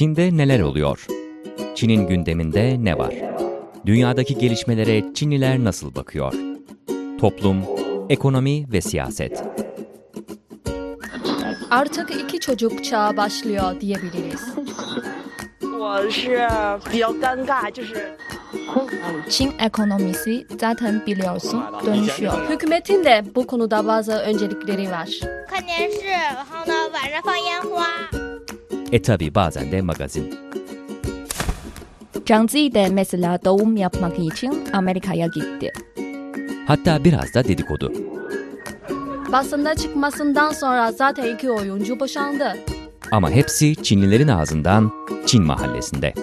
Çin'de neler oluyor? Çin'in gündeminde ne var? Dünyadaki gelişmelere Çinliler nasıl bakıyor? Toplum, ekonomi ve siyaset. Artık iki çocuk çağı başlıyor diyebiliriz. Çin ekonomisi zaten biliyorsun dönüşüyor. Hükümetin de bu konuda bazı öncelikleri var. 看电视，然后呢，晚上放烟花。E tabi bazen de magazin. Zhang Zi de mesela doğum yapmak için Amerika'ya gitti. Hatta biraz da dedikodu. Basında çıkmasından sonra zaten iki oyuncu boşandı. Ama hepsi Çinlilerin ağzından Çin mahallesinde.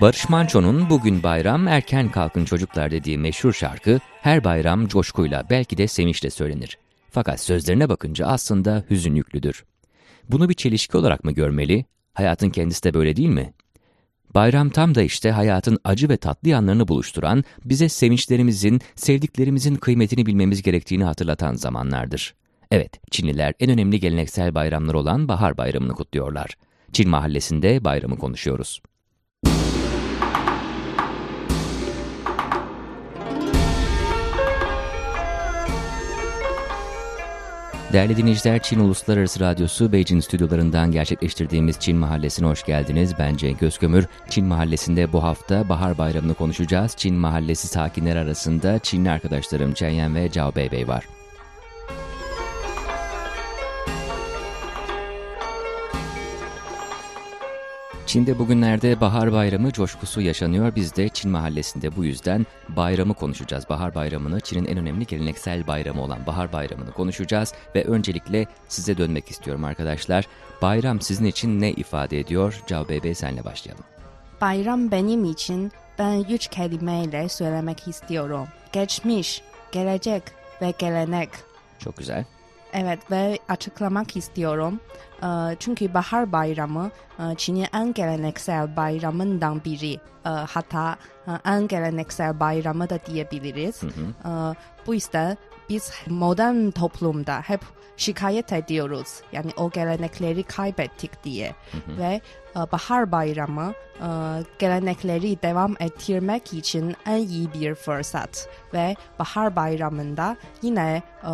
Barış Manço'nun Bugün Bayram Erken Kalkın Çocuklar dediği meşhur şarkı her bayram coşkuyla belki de sevinçle söylenir. Fakat sözlerine bakınca aslında hüzün yüklüdür. Bunu bir çelişki olarak mı görmeli? Hayatın kendisi de böyle değil mi? Bayram tam da işte hayatın acı ve tatlı yanlarını buluşturan, bize sevinçlerimizin, sevdiklerimizin kıymetini bilmemiz gerektiğini hatırlatan zamanlardır. Evet, Çinliler en önemli geleneksel bayramları olan Bahar Bayramı'nı kutluyorlar. Çin mahallesinde bayramı konuşuyoruz. Değerli dinleyiciler, Çin Uluslararası Radyosu Beijing stüdyolarından gerçekleştirdiğimiz Çin Mahallesi'ne hoş geldiniz. Ben Cenk Özkömür. Çin Mahallesi'nde bu hafta Bahar Bayramı'nı konuşacağız. Çin Mahallesi sakinleri arasında Çinli arkadaşlarım Chen ve Cao Beibei var. Çin'de bugünlerde Bahar Bayramı coşkusu yaşanıyor. Biz de Çin Mahallesi'nde bu yüzden bayramı konuşacağız. Bahar Bayramı'nı, Çin'in en önemli geleneksel bayramı olan Bahar Bayramı'nı konuşacağız. Ve öncelikle size dönmek istiyorum arkadaşlar. Bayram sizin için ne ifade ediyor? Cao Bebe senle başlayalım. Bayram benim için ben üç kelimeyle söylemek istiyorum. Geçmiş, gelecek ve gelenek. Çok güzel. Evet ve açıklamak istiyorum. Ee, Çünkü Bahar Bayramı e, Çin'in en geleneksel bayramından biri. Ee, Hatta e, en geleneksel bayramı da diyebiliriz. Ee, Bu yüzden biz modern toplumda hep şikayet ediyoruz. Yani o gelenekleri kaybettik diye. Ve e, Bahar Bayramı e, gelenekleri devam ettirmek için en iyi bir fırsat. Ve Bahar Bayramı'nda yine e,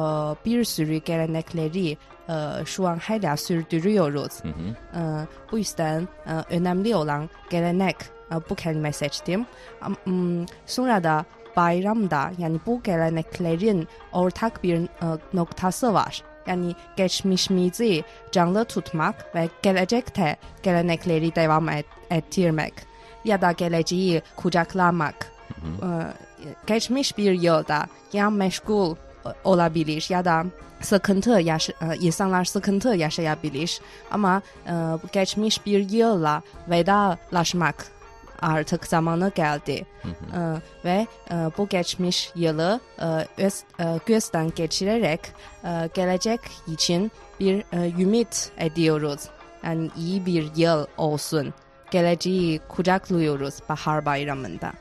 bir sürü gelenekleri şu an hala sürdürüyoruz. E, Bu yüzden önemli olan gelenek bu kelime seçtim. Sonra da bayramda yani bu geleneklerin ortak bir e, noktası var. Yani geçmişimizi canlı tutmak ve gelecekte gelenekleri devam et- ettirmek ya da geleceği kucaklamak. E, Geçmiş bir yılda ya meşgul e, olabilir ya da sıkıntı yaş- e, insanlar sıkıntı yaşayabilir ama e, geçmiş bir yılla vedalaşmak artık zamanı geldi E, ve e, bu geçmiş yılı e, öz, e, gözden geçirerek e, gelecek için bir e, ümit ediyoruz. Yani iyi bir yıl olsun. Geleceği kucaklıyoruz Bahar Bayramı'nda.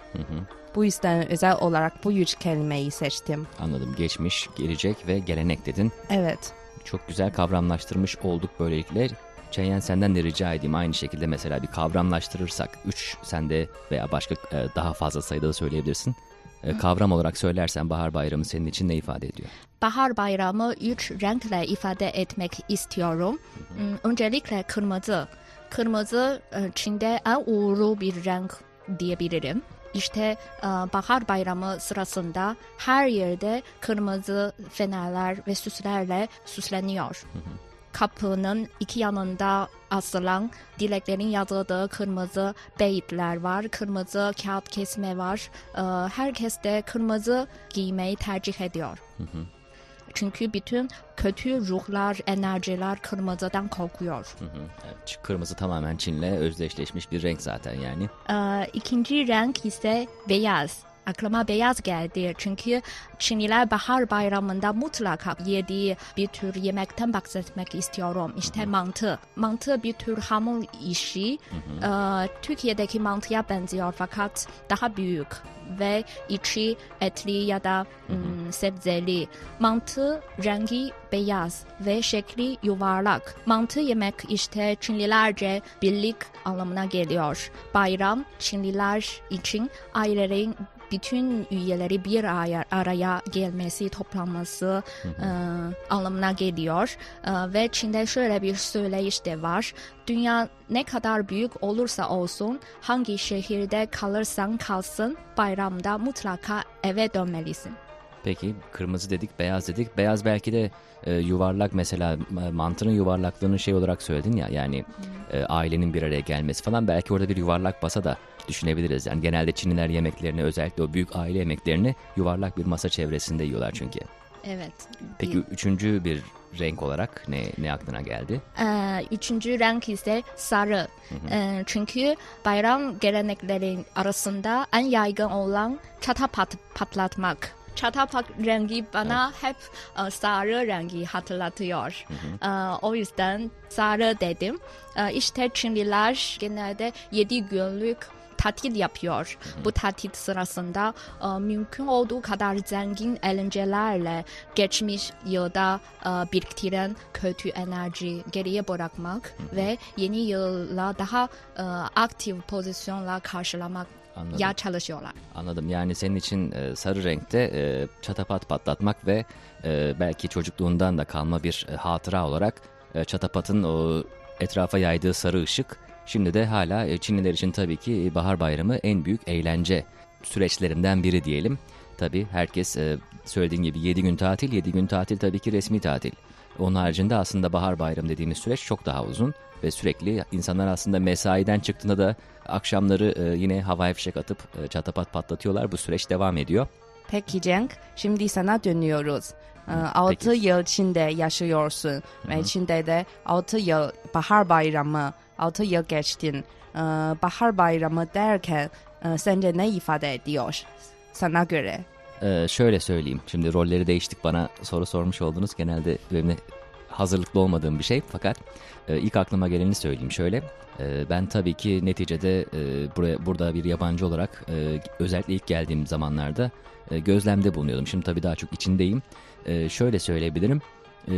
Bu yüzden özel olarak bu üç kelimeyi seçtim. Anladım. Geçmiş, gelecek ve gelenek dedin. Evet. Çok güzel kavramlaştırmış olduk böylelikle. Çeyen senden de rica edeyim aynı şekilde mesela bir kavramlaştırırsak 3 sende veya başka e, daha fazla sayıda da söyleyebilirsin. E, Kavram olarak söylersen Bahar Bayramı senin için ne ifade ediyor? Bahar bayramı üç renkle ifade etmek istiyorum. Hmm, Öncelikle kırmızı. Kırmızı e, Çin'de en uğurlu bir renk diyebilirim. İşte e, bahar bayramı sırasında her yerde kırmızı fenerler ve süslerle süsleniyor. Kapının iki yanında asılan dileklerin yazıldığı kırmızı beyitler var. Kırmızı kağıt kesme var. E, herkes de kırmızı giymeyi tercih ediyor. Çünkü bütün kötü ruhlar, enerjiler kırmızıdan korkuyor. Hı hı. Evet, kırmızı tamamen Çin'le özdeşleşmiş bir renk zaten yani. Ee, ikinci renk ise beyaz. Aklıma beyaz geldi. Çünkü Çinliler bahar bayramında mutlaka yediği bir tür yemekten bahsetmek istiyorum. İşte mantı. Mantı bir tür hamur işi. Ee, Türkiye'deki mantıya benziyor fakat daha büyük ve içi etli ya da ım, sebzeli. Mantı rengi beyaz ve şekli yuvarlak. Mantı yemek işte Çinlilerce birlik anlamına geliyor. Bayram Çinliler için ailelerin bütün üyeleri bir araya, gelmesi, toplanması e, anlamına geliyor. E, ve Çin'de şöyle bir söyleyiş de var. Dünya ne kadar büyük olursa olsun, hangi şehirde kalırsan kalsın, bayramda mutlaka eve dönmelisin. Peki kırmızı dedik, beyaz dedik. Beyaz belki de e, yuvarlak mesela e, mantının yuvarlaklığını şey olarak söyledin ya yani e, ailenin bir araya gelmesi falan belki orada bir yuvarlak masa da düşünebiliriz. Yani genelde Çinliler yemeklerini özellikle o büyük aile yemeklerini yuvarlak bir masa çevresinde yiyorlar çünkü. Evet. Peki üçüncü bir renk olarak ne ne aklına geldi? Ee, üçüncü renk ise sarı. Ee, çünkü bayram gelenekleri arasında en yaygın olan çatapat patlatmak. Çatapat rengi bana hep e, sarı rengi hatırlatıyor. Ee, o yüzden sarı dedim. Ee, işte Çinliler genelde 7 günlük tatil yapıyor. Bu tatil sırasında e, mümkün olduğu kadar zengin eğlencelerle geçmiş yılda e, biriktiren kötü enerji geriye bırakmak ve yeni yılla daha e, aktif pozisyonla karşılamak Anladım. ya çalışıyorlar. Anladım. Yani senin için e, sarı renkte e, çatapat patlatmak ve e, belki çocukluğundan da kalma bir e, hatıra olarak e, çatapatın o etrafa yaydığı sarı ışık şimdi de hala e, Çinliler için tabii ki e, bahar bayramı en büyük eğlence süreçlerinden biri diyelim. Tabii herkes e, söylediğin gibi 7 gün tatil, 7 gün tatil tabii ki resmi tatil. Onun haricinde aslında bahar bayramı dediğimiz süreç çok daha uzun ve sürekli insanlar aslında mesaiden çıktığında da akşamları yine havai fişek atıp çatapat patlatıyorlar. Bu süreç devam ediyor. Peki Cenk, şimdi sana dönüyoruz. 6 yıl Çin'de yaşıyorsun ve Çin'de de 6 yıl bahar bayramı, 6 yıl geçtin. Ee, Bahar bayramı derken e, sence ne ifade ediyor sana göre? Ee, şöyle söyleyeyim. Şimdi rolleri değiştik bana soru sormuş oldunuz. Genelde benimle hazırlıklı olmadığım bir şey. Fakat e, ilk aklıma geleni söyleyeyim şöyle. E, ben tabii ki neticede e, buraya burada bir yabancı olarak e, özellikle ilk geldiğim zamanlarda e, gözlemde bulunuyordum. Şimdi tabii daha çok içindeyim. E, şöyle söyleyebilirim. E,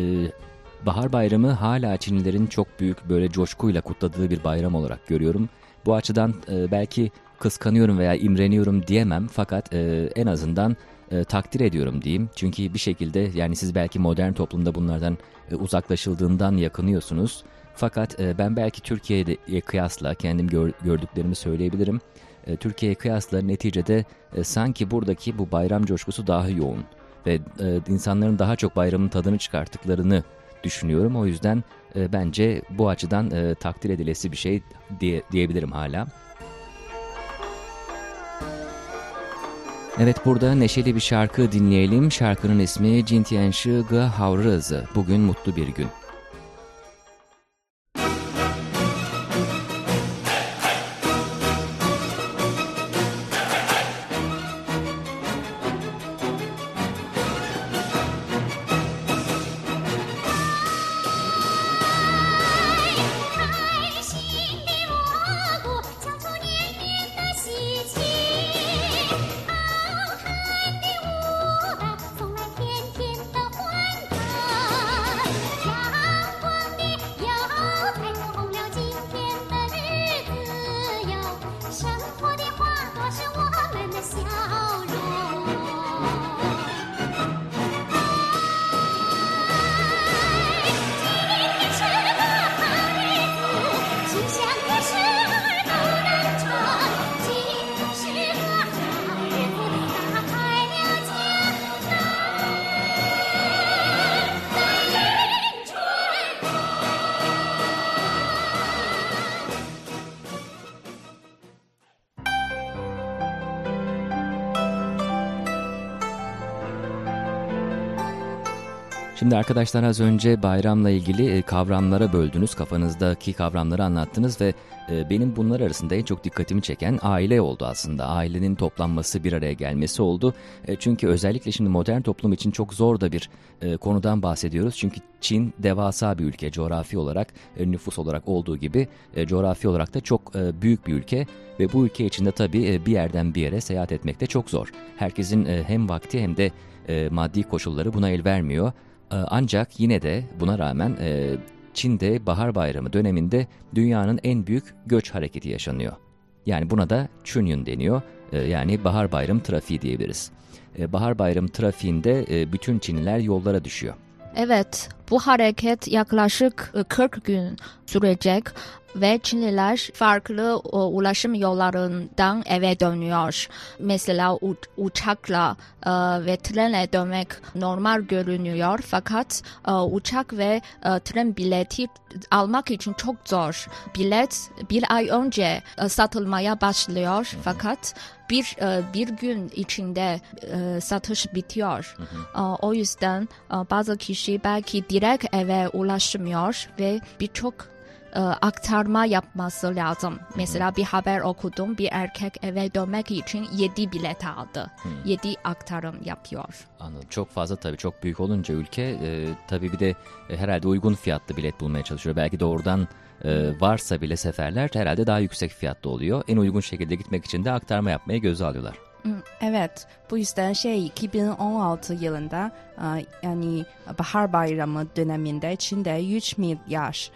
Bahar Bayramı hala Çinlilerin çok büyük böyle coşkuyla kutladığı bir bayram olarak görüyorum. Bu açıdan e, belki kıskanıyorum veya imreniyorum diyemem fakat e, en azından e, takdir ediyorum diyeyim. Çünkü bir şekilde yani siz belki modern toplumda bunlardan e, uzaklaşıldığından yakınıyorsunuz. Fakat e, ben belki Türkiye'ye kıyasla kendim gör- gördüklerimi söyleyebilirim. E, Türkiye'ye kıyasla neticede e, sanki buradaki bu bayram coşkusu daha yoğun ve e, insanların daha çok bayramın tadını çıkarttıklarını düşünüyorum. O yüzden e, bence bu açıdan e, takdir edilesi bir şey diye, diyebilirim hala. Evet burada neşeli bir şarkı dinleyelim. Şarkının ismi Jintian Shi Ge Hao Rızı. Bugün mutlu bir gün. Şimdi arkadaşlar az önce bayramla ilgili e, kavramlara böldünüz. Kafanızdaki kavramları anlattınız ve e, benim bunlar arasında en çok dikkatimi çeken aile oldu aslında. Ailenin toplanması, bir araya gelmesi oldu. E, Çünkü özellikle şimdi modern toplum için çok zor da bir konudan bahsediyoruz. Çünkü Çin devasa bir ülke coğrafi olarak, nüfus olarak olduğu gibi coğrafi olarak da çok büyük bir ülke ve bu ülke içinde tabii bir yerden bir yere seyahat etmek de çok zor. Herkesin hem vakti hem de maddi koşulları buna el vermiyor. E, Ancak yine de buna rağmen e, Çin'de Bahar Bayramı döneminde dünyanın en büyük göç hareketi yaşanıyor. Yani buna da Chunyun deniyor. E, Yani Bahar Bayramı trafiği diyebiliriz. E, Bahar Bayramı trafiğinde e, bütün Çinliler yollara düşüyor. Evet, bu hareket yaklaşık e, 40 gün sürecek ve Çinliler farklı e, ulaşım yollarından eve dönüyor. Mesela uçakla e, ve trenle dönmek normal görünüyor fakat e, uçak ve e, tren bileti almak için çok zor. Bilet bir ay önce e, satılmaya başlıyor fakat bir e, bir gün içinde e, satış bitiyor. E, O yüzden e, bazı kişi belki direkt eve ulaşmıyor ve birçok e, aktarma yapması lazım. Mesela bir haber okudum. Bir erkek eve dönmek için 7 bilet aldı. 7 aktarım yapıyor. Anladım. Çok fazla tabii çok büyük olunca ülke e, tabii bir de e, herhalde uygun fiyatlı bilet bulmaya çalışıyor. Belki doğrudan e, varsa bile seferler herhalde daha yüksek fiyatlı oluyor. En uygun şekilde gitmek için de aktarma yapmaya göze alıyorlar. Evet, bu yüzden şey 2016 yılında e, yani Bahar Bayramı döneminde Çin'de 3 milyar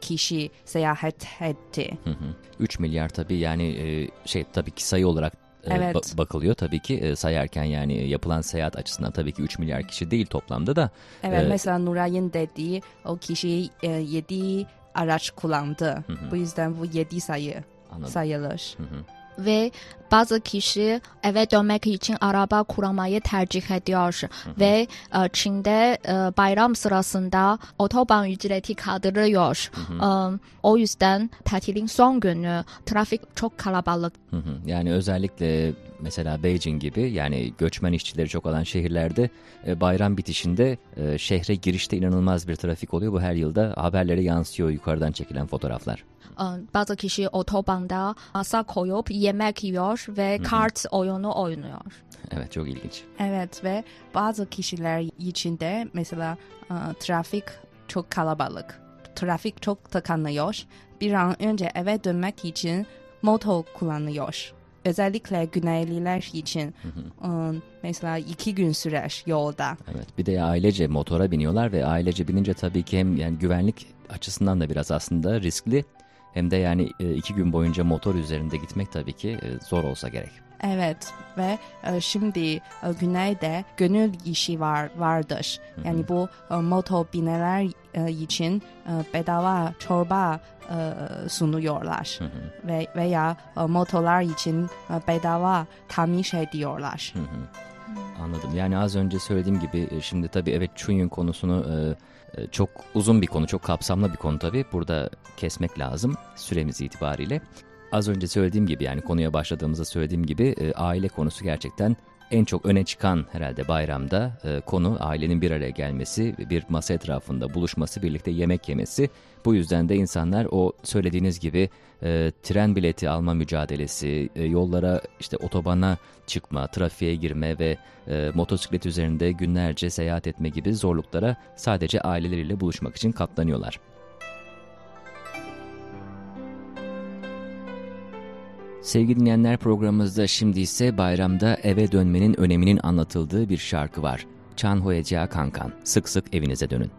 kişi seyahat etti. Hı hı. 3 milyar tabii yani e, şey tabii ki sayı olarak e, Evet. ba- bakılıyor tabii ki e, sayarken yani yapılan seyahat açısından tabii ki 3 milyar kişi değil toplamda da. Evet, e, mesela Nuray'ın dediği o kişi 7 araç kullandı. Bu yüzden bu 7 sayı Anladım. sayılır. Ve bazı kişi eve dönmek için araba kullanmayı tercih ediyor ve e, Çin'de e, bayram sırasında otoban ücreti kaldırılıyor. E, o yüzden tatilin son günü trafik çok kalabalık. Hı hı. Yani özellikle mesela Beijing gibi yani göçmen işçileri çok olan şehirlerde e, bayram bitişinde e, şehre girişte inanılmaz bir trafik oluyor. Bu her yılda haberlere yansıyor yukarıdan çekilen fotoğraflar. E, bazı kişi otobanda masa koyup yemek yiyor ve kart oyunu oynuyor. Evet çok ilginç. Evet ve bazı kişiler için de mesela e, trafik çok kalabalık. Trafik çok tıkanıyor. Bir an önce eve dönmek için motor kullanıyor. Özellikle Güneyliler için e, mesela iki gün sürer yolda. Evet bir de ailece motora biniyorlar ve ailece binince tabii ki hem yani güvenlik açısından da biraz aslında riskli. Hem de yani e, iki gün boyunca motor üzerinde gitmek tabii ki e, zor olsa gerek. Evet ve e, şimdi e, güneyde gönül işi var vardır. Yani bu e, motor bineler e, için e, bedava çorba e, sunuyorlar ve veya e, motorlar için e, bedava tamir ediyorlar. Anladım. Yani az önce söylediğim gibi e, şimdi tabii evet Chunyun konusunu e, e, çok uzun bir konu, çok kapsamlı bir konu tabii. Burada kesmek lazım süremiz itibariyle. Az önce söylediğim gibi yani konuya başladığımızda söylediğim gibi e, aile konusu gerçekten en çok öne çıkan herhalde bayramda e, konu ailenin bir araya gelmesi, bir masa etrafında buluşması, birlikte yemek yemesi. Bu yüzden de insanlar o söylediğiniz gibi e, tren bileti alma mücadelesi, e, yollara işte otobana çıkma, trafiğe girme ve e, motosiklet üzerinde günlerce seyahat etme gibi zorluklara sadece aileleriyle buluşmak için katlanıyorlar. Sevgili dinleyenler programımızda şimdi ise bayramda eve dönmenin öneminin anlatıldığı bir şarkı var. Chan Hoeja Kankan, sık sık evinize dönün.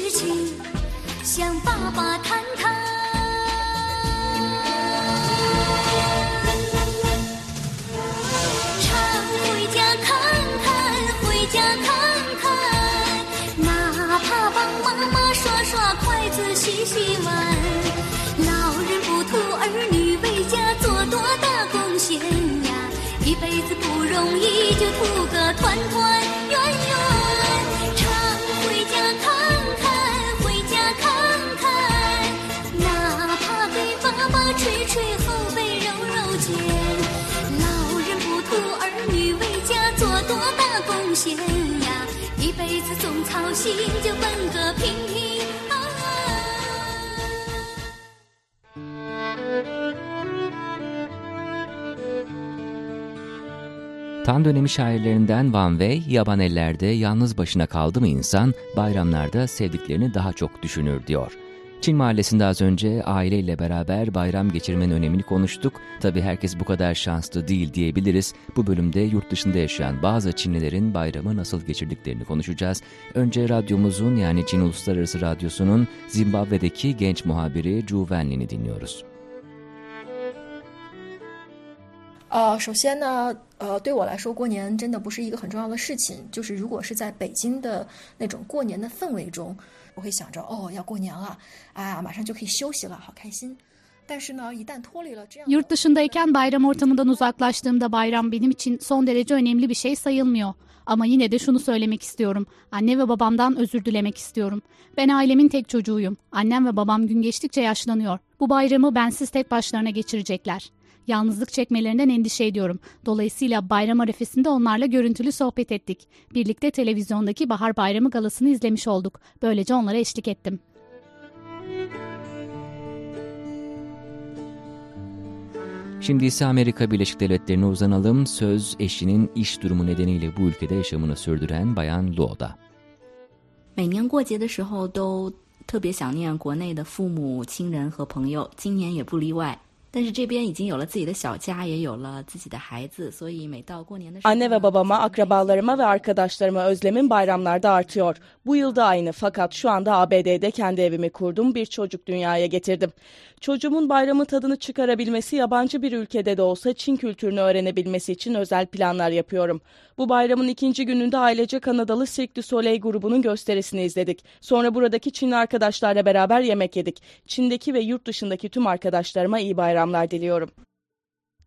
事情，向爸爸谈谈。常回家看看，回家看看，哪怕帮妈妈刷刷筷子、洗洗碗。老人不图儿女为家做多大贡献呀，一辈子不容易，就图个团团的贡献呀，一辈子种草心就奔个平平安安。Tan dönemi şairlerinden Van Wey, yaban ellerde yalnız başına kaldı mı insan, bayramlarda sevdiklerini daha çok düşünür diyor. Çin Mahallesi'nde az önce aileyle beraber bayram geçirmenin önemini konuştuk. Tabi herkes bu kadar şanslı değil diyebiliriz. Bu bölümde yurt dışında yaşayan bazı Çinlilerin bayramı nasıl geçirdiklerini konuşacağız. Önce radyomuzun yani Çin Uluslararası Radyosu'nun Zimbabwe'deki genç muhabiri Zhu Wenlin'i dinliyoruz. 呃，首先呢，呃，对我来说，过年真的不是一个很重要的事情。就是如果是在北京的那种过年的氛围中，uh 我会想着哦，要过年了，啊，马上就可以休息了，好开心。Yurt dışındayken bayram ortamından uzaklaştığımda bayram benim için son derece önemli bir şey sayılmıyor. Ama yine de şunu söylemek istiyorum. Anne ve babamdan özür dilemek istiyorum. Ben ailemin tek çocuğuyum. Annem ve babam gün geçtikçe yaşlanıyor. Bu bayramı bensiz tek başlarına geçirecekler. Yalnızlık çekmelerinden endişe ediyorum. Dolayısıyla bayram arefesinde onlarla görüntülü sohbet ettik. Birlikte televizyondaki Bahar Bayramı galasını izlemiş olduk. Böylece onlara eşlik ettim. Şimdi ise Amerika Birleşik Devletleri'ne uzanalım. Söz eşinin iş durumu nedeniyle bu ülkede yaşamını sürdüren Bayan Luo'da. 每年过节的时候都特别想念国内的父母、亲人和朋友，今年也不例外。但是这边已经有了自己的小家，也有了自己的孩子，所以每到过年的时候。Anne ve babama, akrabalarıma ve arkadaşlarıma özlemim bayramlarda artıyor. Bu yılda aynı fakat şu anda ABD'de kendi evimi kurdum, bir çocuk dünyaya getirdim. Çocuğumun bayramın tadını çıkarabilmesi yabancı bir ülkede de olsa Çin kültürünü öğrenebilmesi için özel planlar yapıyorum. Bu bayramın ikinci gününde ailece Kanadalı Cirque du Soleil grubunun gösterisini izledik. Sonra buradaki Çinli arkadaşlarla beraber yemek yedik. Çin'deki ve yurt dışındaki tüm arkadaşlarıma iyi bayramlar diliyorum.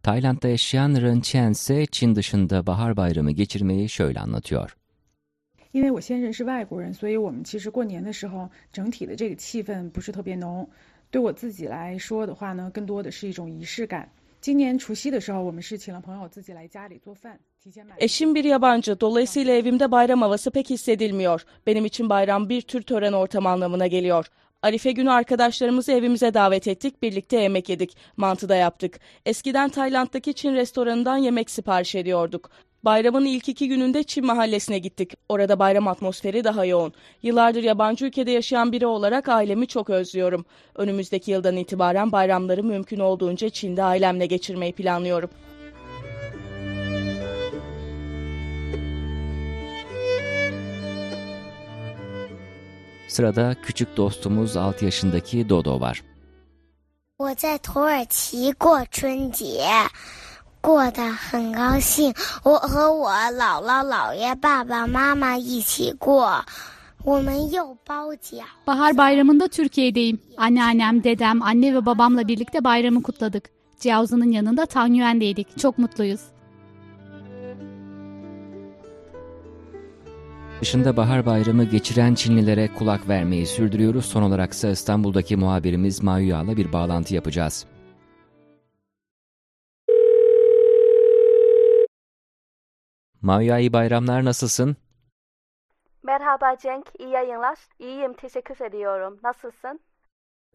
Tayland'da yaşayan Ren Chen ise Çin dışında bahar bayramı geçirmeyi şöyle anlatıyor. 因为我先生是外国人，所以我们其实过年的时候整体的这个气氛不是特别浓。对我自己来说的话呢，更多的是一种仪式感。今年除夕的时候，我们是请了朋友自己来家里做饭。Eşim bir yabancı, dolayısıyla evimde bayram havası pek hissedilmiyor. Benim için bayram bir tür tören ortamı anlamına geliyor. Arife günü arkadaşlarımızı evimize davet ettik, birlikte yemek yedik, mantı da yaptık. Eskiden Tayland'daki Çin restoranından yemek sipariş ediyorduk. Bayramın ilk iki gününde Çin mahallesine gittik. Orada bayram atmosferi daha yoğun. Yıllardır yabancı ülkede yaşayan biri olarak ailemi çok özlüyorum. Önümüzdeki yıldan itibaren bayramları mümkün olduğunca Çin'de ailemle geçirmeyi planlıyorum. Sırada küçük dostumuz 6 yaşındaki Dodo var. 我在土耳其过春节。过得很高兴。我和我姥姥、姥爷、爸爸妈妈一起过。Bahar bayramında Türkiye'deyim. Anneannem, dedem, anne ve babamla birlikte bayramı kutladık. Cihazının yanında Tanyuen'deydik. Çok mutluyuz. Dışında bahar bayramı geçiren Çinlilere kulak vermeyi sürdürüyoruz. Son olarak ise İstanbul'daki muhabirimiz Mayuya'la bir bağlantı yapacağız. Mayu'a iyi bayramlar nasılsın? Merhaba Cenk, iyi yayınlar. İyiyim, teşekkür ediyorum. Nasılsın?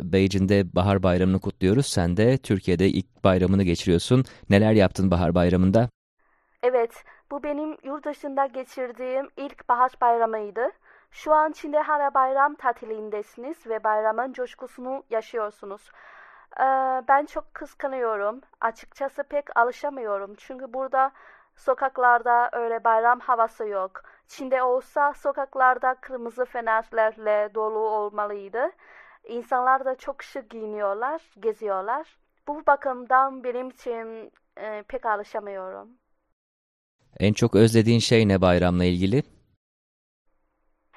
Beijing'de bahar bayramını kutluyoruz. Sen de Türkiye'de ilk bayramını geçiriyorsun. Neler yaptın bahar bayramında? Evet, bu benim yurt dışında geçirdiğim ilk bahar bayramıydı. Şu an Çin'de hala bayram tatilindesiniz ve bayramın coşkusunu yaşıyorsunuz. Ee, ben çok kıskanıyorum. Açıkçası pek alışamıyorum. Çünkü burada sokaklarda öyle bayram havası yok. Çin'de olsa sokaklarda kırmızı fenerlerle dolu olmalıydı. İnsanlar da çok şık giyiniyorlar, geziyorlar. Bu bakımdan benim için e, pek alışamıyorum. En çok özlediğin şey ne bayramla ilgili?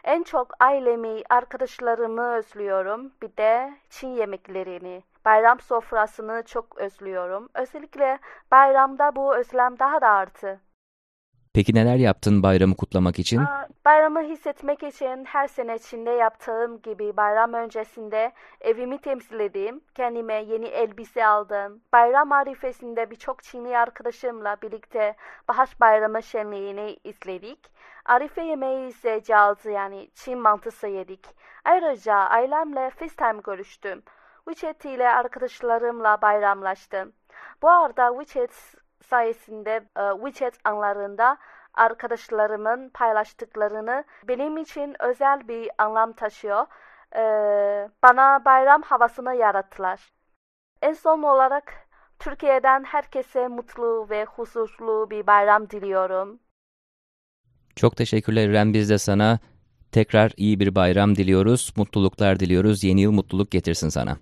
En çok ailemi, arkadaşlarımı özlüyorum. Bir de Çin yemeklerini. Bayram sofrasını çok özlüyorum. Özellikle bayramda bu özlem daha da arttı. Peki neler yaptın bayramı kutlamak için? Aa, Bayramı hissetmek için her sene Çin'de yaptığım gibi bayram öncesinde evimi temizledim. Kendime yeni elbise aldım. Bayram arifesinde birçok Çinli arkadaşımla birlikte Bahar Bayramı şenliğini izledik. Arife yemeği ise calzı yani Çin mantısı yedik. Ayrıca ailemle FaceTime görüştüm. WeChat ile arkadaşlarımla bayramlaştım. Bu arada WeChat sayesinde e, WeChat anlarında arkadaşlarımın paylaştıklarını benim için özel bir anlam taşıyor. E, bana bayram havasını yarattılar. En son olarak Türkiye'den herkese mutlu ve huzurlu bir bayram diliyorum. Çok teşekkürler İrem. Biz de sana tekrar iyi bir bayram diliyoruz. Mutluluklar diliyoruz. Yeni yıl mutluluk getirsin sana.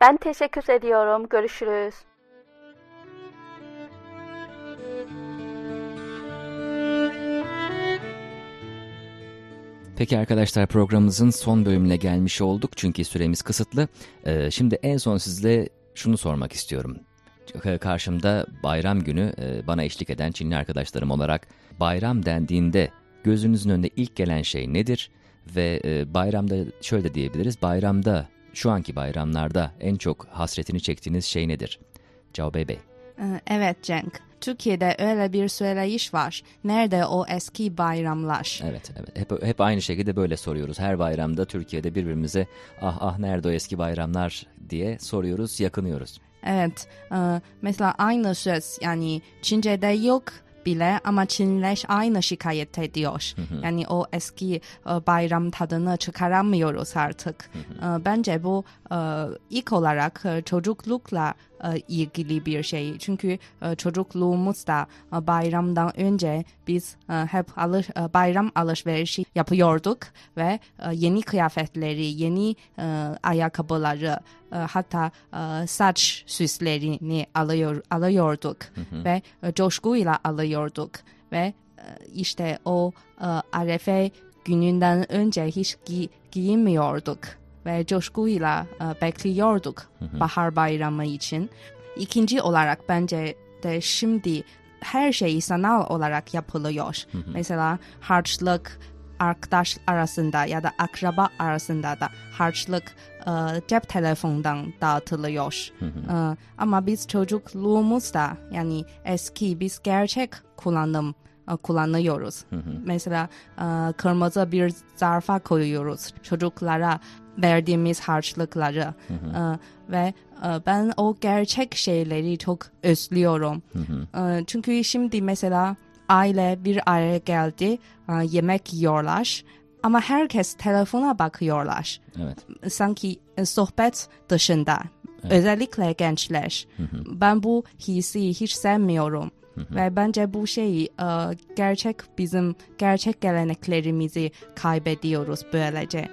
Ben teşekkür ediyorum. Görüşürüz. Peki arkadaşlar programımızın son bölümüne gelmiş olduk çünkü süremiz kısıtlı. Ee, şimdi en son sizle şunu sormak istiyorum. Karşımda bayram günü e, bana eşlik eden Çinli arkadaşlarım olarak bayram dendiğinde gözünüzün önüne ilk gelen şey nedir? Ve e, bayramda şöyle diyebiliriz. Bayramda, şu anki bayramlarda en çok hasretini çektiğiniz şey nedir? Cao Bey Bey. Ee, Evet Cenk. Türkiye'de öyle bir söyleyiş var. Nerede o eski bayramlar? Evet, evet. Hep, hep aynı şekilde böyle soruyoruz. Her bayramda Türkiye'de birbirimize ah ah nerede o eski bayramlar diye soruyoruz, yakınıyoruz. Evet. e, Mesela aynı söz yani Çince'de yok bile ama Çinleş aynı şikayet ediyor. Yani o eski e, bayram tadını çıkaramıyoruz artık. E, Bence bu e, ilk olarak e, çocuklukla e, ilgili bir şey. Çünkü e, çocukluğumuzda e, bayramdan önce biz e, hep alış, e, bayram alışverişi yapıyorduk ve e, yeni kıyafetleri, yeni e, ayakkabıları, e, hatta e, saç süslerini alıyor, alıyorduk ve e, coşkuyla alıyorduk ve e, işte o e, Arefe gününden önce hiç gi- giyinmiyorduk ve coşkuyla e, bekliyorduk bahar bayramı için. İkinci olarak bence de şimdi her şey sanal olarak yapılıyor. Mesela harçlık arkadaş arasında ya da akraba arasında da harçlık e, cep telefonundan dağıtılıyor. E, ama biz çocukluğumuzda yani eski biz gerçek kullanım e, kullanıyoruz. Mesela e, kırmızı bir zarfa koyuyoruz çocuklara verdiğimiz harçlıkları E, ve e, ben o gerçek şeyleri çok özlüyorum. E, çünkü şimdi mesela aile bir araya geldi e, yemek yiyorlar ama herkes telefona bakıyorlar. Evet. Sanki sohbet dışında özellikle gençler. Ben bu hissi hiç sevmiyorum. Ve bence bu şey e, gerçek bizim gerçek geleneklerimizi kaybediyoruz böylece.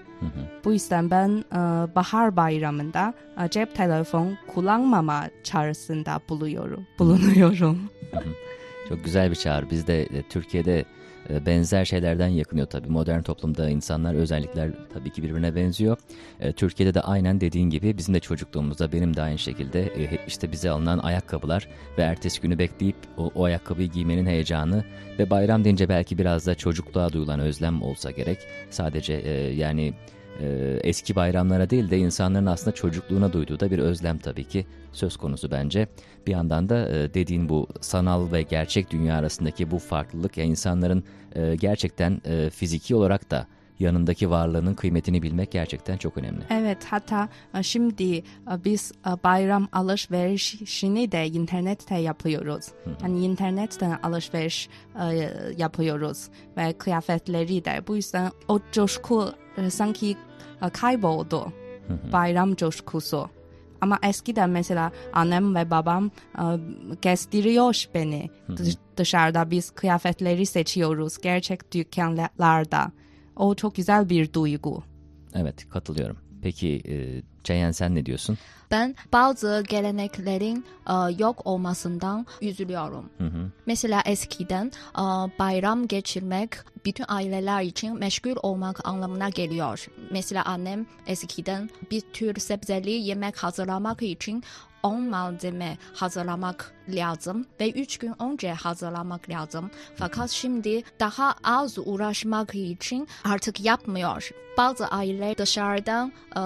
Bu yüzden ben e, bahar bayramında e, cep telefon kullanmama çağrısında buluyorum, bulunuyorum. Çok güzel bir çağrı. Biz de Türkiye'de benzer şeylerden yakınıyor tabii. Modern toplumda insanlar özellikler tabii ki birbirine benziyor. E, Türkiye'de de aynen dediğin gibi bizim de çocukluğumuzda benim de aynı şekilde e, işte bize alınan ayakkabılar ve ertesi günü bekleyip o, o ayakkabıyı giymenin heyecanı ve bayram deyince belki biraz da çocukluğa duyulan özlem olsa gerek. Sadece e, yani e, eski bayramlara değil de insanların aslında çocukluğuna duyduğu da bir özlem tabii ki söz konusu bence. Bir yandan da e, dediğin bu sanal ve gerçek dünya arasındaki bu farklılık ya insanların e, gerçekten e, fiziki olarak da yanındaki varlığının kıymetini bilmek gerçekten çok önemli. Evet hatta e, şimdi e, biz e, bayram alışverişini de internette yapıyoruz. Yani internetten alışveriş yapıyoruz ve kıyafetleri de. Bu yüzden o coşku sanki kayboldu. Bayram coşkusu. Ama eskiden mesela annem ve babam e, gezdiriyor beni dış- dışarıda biz kıyafetleri seçiyoruz gerçek dükkanlarda. O çok güzel bir duygu. Evet katılıyorum. Peki e, Ceyhan sen ne diyorsun? Ben bazı geleneklerin e, yok olmasından üzülüyorum. Hı hı. Mesela eskiden e, bayram geçirmek bütün aileler için meşgul olmak anlamına geliyor. Mesela annem eskiden bir tür sebzeli yemek hazırlamak için 10 malzeme hazırlamak lazım ve 3 gün önce hazırlamak lazım. Fakat şimdi daha az uğraşmak için artık yapmıyor. Bazı aileler dışarıdan e,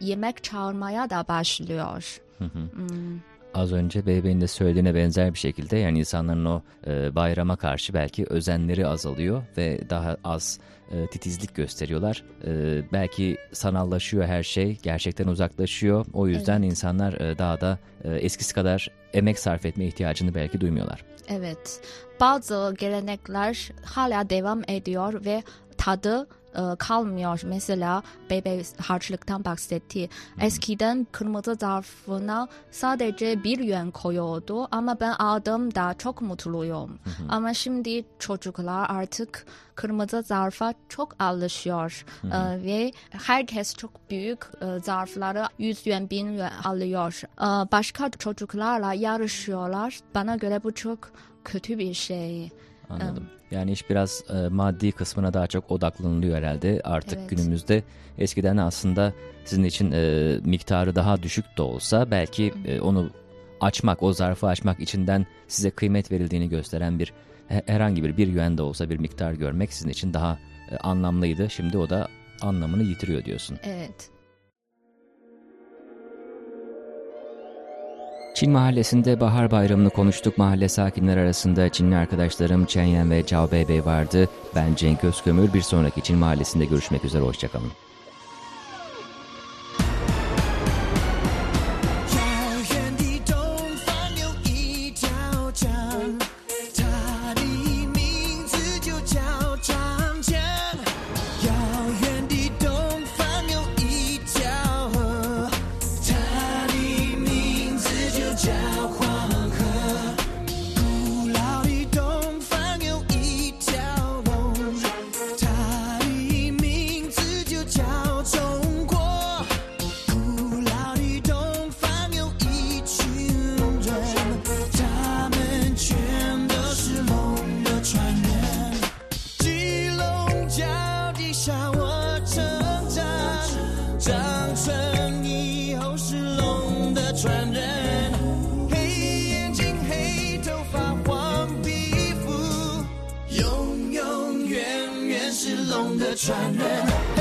yemek çağırmaya da başlıyor. Hı hı. Hmm. Az önce Beybe'nin de söylediğine benzer bir şekilde yani insanların o e, bayrama karşı belki özenleri azalıyor ve daha az e, titizlik gösteriyorlar. E, belki sanallaşıyor her şey, gerçekten uzaklaşıyor. O yüzden Evet. insanlar e, daha da e, eskisi kadar emek sarf etme ihtiyacını belki duymuyorlar. Evet. Bazı gelenekler hala devam ediyor ve tadı e, kalmıyor. Mesela bebe harçlıktan bahsetti. Eskiden kırmızı zarfına sadece bir yuan koyuyordu ama ben aldığımda çok mutluyum. Ama şimdi çocuklar artık kırmızı zarfa çok alışıyor E, ve herkes çok büyük e, zarfları 100 yuan, 1000 yuan alıyor. E, başka çocuklarla yarışıyorlar. Bana göre bu çok kötü bir şey. Anladım. Yani iş biraz e, maddi kısmına daha çok odaklanılıyor herhalde. Artık Evet. günümüzde eskiden aslında sizin için e, miktarı daha düşük de olsa belki e, onu açmak, o zarfı açmak içinden size kıymet verildiğini gösteren bir he- herhangi bir bir yuan da olsa bir miktar görmek sizin için daha e, anlamlıydı. Şimdi o da anlamını yitiriyor diyorsun. Evet. Çin mahallesinde bahar bayramını konuştuk. Mahalle sakinler arasında Çinli arkadaşlarım Chen Yan ve Cao Beibei vardı. Ben Cenk Özkömür. Bir sonraki Çin mahallesinde görüşmek üzere. Hoşçakalın. 龙的传人。